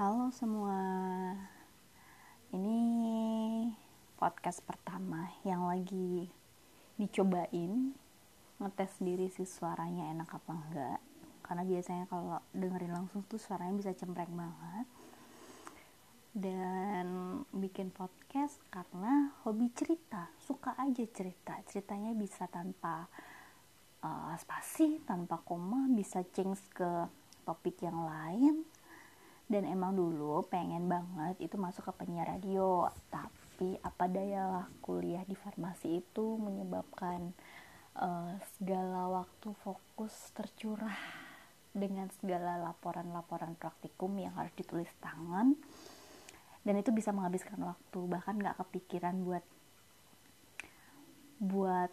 Halo semua, ini podcast pertama yang lagi dicobain ngetes diri sih suaranya enak apa enggak. Karena biasanya kalau dengerin langsung tuh suaranya bisa cempreng banget. Dan bikin podcast karena hobi cerita. Suka aja cerita. Ceritanya bisa tanpa uh, spasi tanpa koma bisa change ke topik yang lain dan emang dulu pengen banget itu masuk ke penyiar radio. Tapi apa daya lah kuliah di farmasi itu menyebabkan uh, segala waktu fokus tercurah dengan segala laporan-laporan praktikum yang harus ditulis tangan. Dan itu bisa menghabiskan waktu bahkan nggak kepikiran buat buat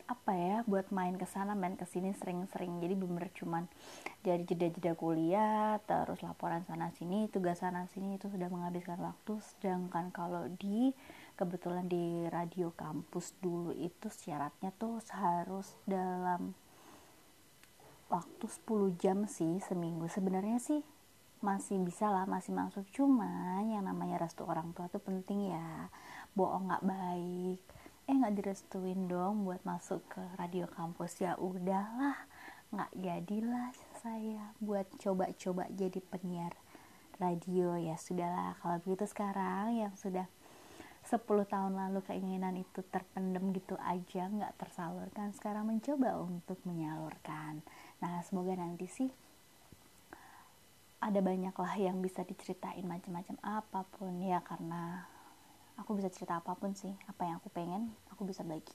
buat main ke sana main ke sini sering-sering. Jadi bener cuman dari jeda-jeda kuliah terus laporan sana sini tugas sana sini itu sudah menghabiskan waktu. Sedangkan kalau di kebetulan di radio kampus dulu itu syaratnya tuh harus dalam waktu 10 jam sih seminggu. Sebenarnya sih masih bisa lah masih masuk. Cuma yang namanya restu orang tua tuh penting ya bohong nggak baik eh nggak direstuin dong buat masuk ke radio kampus. Ya udahlah nggak jadilah saya buat coba-coba jadi penyiar radio. Ya sudahlah kalau begitu sekarang yang sudah 10 tahun lalu keinginan itu terpendam gitu aja nggak tersalurkan sekarang mencoba untuk menyalurkan. Nah semoga nanti sih ada banyak lah yang bisa diceritain macam-macam apa pun. Ya karena aku bisa cerita apa pun sih apa yang aku pengen aku bisa bagi